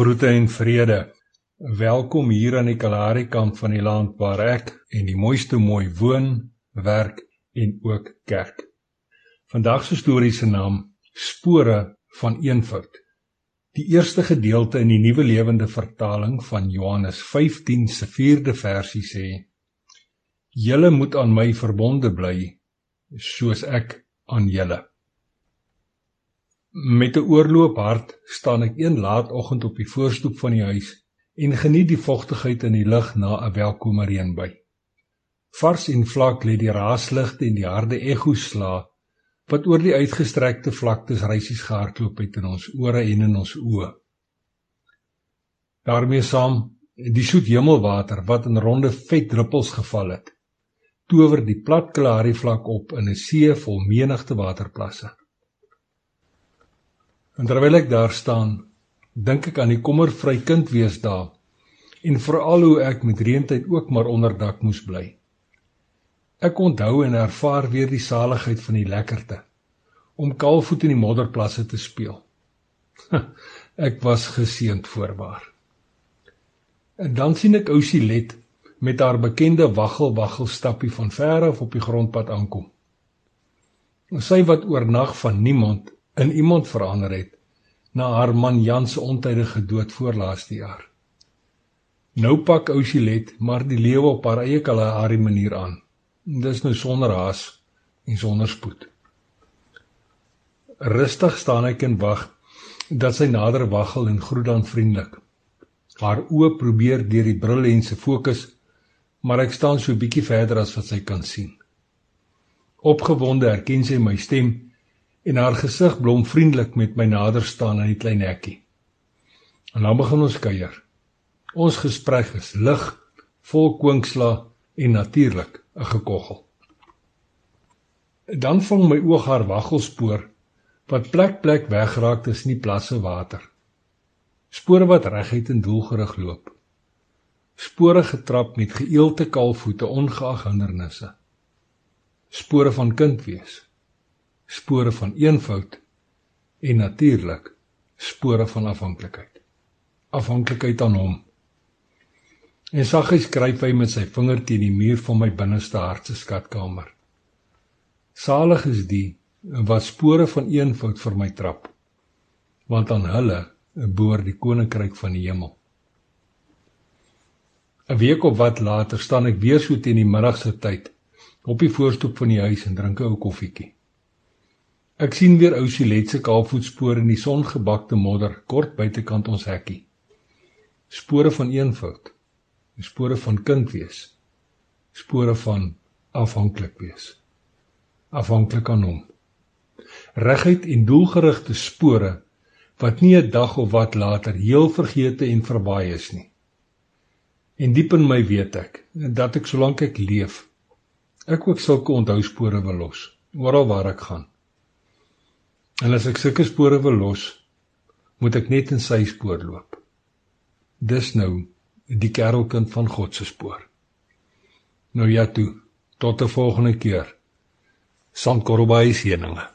Groete en vrede. Welkom hier aan die Kalahari kant van die land waar ek en die mooiste mooi woon, werk en ook kerk. Vandag se storie se naam Spore van eenvoud. Die eerste gedeelte in die Nuwe Lewende Vertaling van Johannes 15 se 4de versie sê: Julle moet aan my verbonde bly soos ek aan julle. Met 'n oorloop hart staan ek een laatoggend op die voorstoep van die huis en geniet die vogtigheid in die lug na 'n welkome reënby. Vars en vlak lê die raasligte en die harde ekko sla wat oor die uitgestrekte vlaktes reisies gehardloop het in ons ore en in ons oë. daarmee saam die soet hemelwater wat in ronde vet druppels geval het tower die plat Kalahari vlak op in 'n see vol menigte waterplasse. En terwyl ek daar staan, dink ek aan die kommervry kind wees daar en veral hoe ek met reentyd ook maar onder dak moes bly. Ek onthou en ervaar weer die saligheid van die lekkerte om kaalvoet in die modderplasse te speel. ek was geseënd voorwaar. En dan sien ek ou Silet met haar bekende waggel waggel stappie van ver af op die grondpad aankom. Sy wat oornag van niemand in iemand verander het na haar man Jan se ontydige dood voor laaste jaar. Nou pak ou Silet maar die lewe op haar eie Kalahari manier aan. Dis nou sonder haas en sonder spoed. Rustig staan ek en wag dat sy nader waggel en groet dan vriendelik. Haar oë probeer deur die brillense fokus, maar ek staan so bietjie verder as wat sy kan sien. Opgewonde herken sy my stem en haar gesig blom vriendelik met my nader staan in die klein hekkie. En dan begin ons kuier. Ons gesprek is lig, vol kwinksla en natuurlik 'n gekoggel. Dan vang my oog haar waggelspoor wat plek plek wegraak tussen die plasse water. Spore wat reguit en doelgerig loop. Spore getrap met geëelte kaalvoete ongeag hindernisse. Spore van kind wees spore van eenvoud en natuurlik spore van afhanklikheid. Afhanklikheid aan hom. En saggies skryf hy met sy vinger teen die muur van my binneste hart se skatkamer. Salig is die wat spore van eenvoud vir my trap, want aan hulle behoort die koninkryk van die hemel. 'n Week of wat later staan ek weer so teen die middagse tyd op die voorstoep van die huis en drink 'n ou koffietjie. Ek sien weer ou Silet se kaalvoetspore in die songebakte modder kort buitekant ons hekkie. Spore van eenvoud. Spore van kind wees. Spore van afhanklik wees. Afhanklik aan hom. Reguit en doelgerigte spore wat nie 'n dag of wat later heel vergete en verbaai is nie. En diep in my weet ek dat ek solank ek leef, ek ook sulke onthouspore wil los oral waar ek gaan. En as ek sulke spore wil los, moet ek net in sy spoor loop. Dis nou die kerelkind van God se spoor. Nou ja toe, tot 'n volgende keer. Sandkorrelbaai seëninge.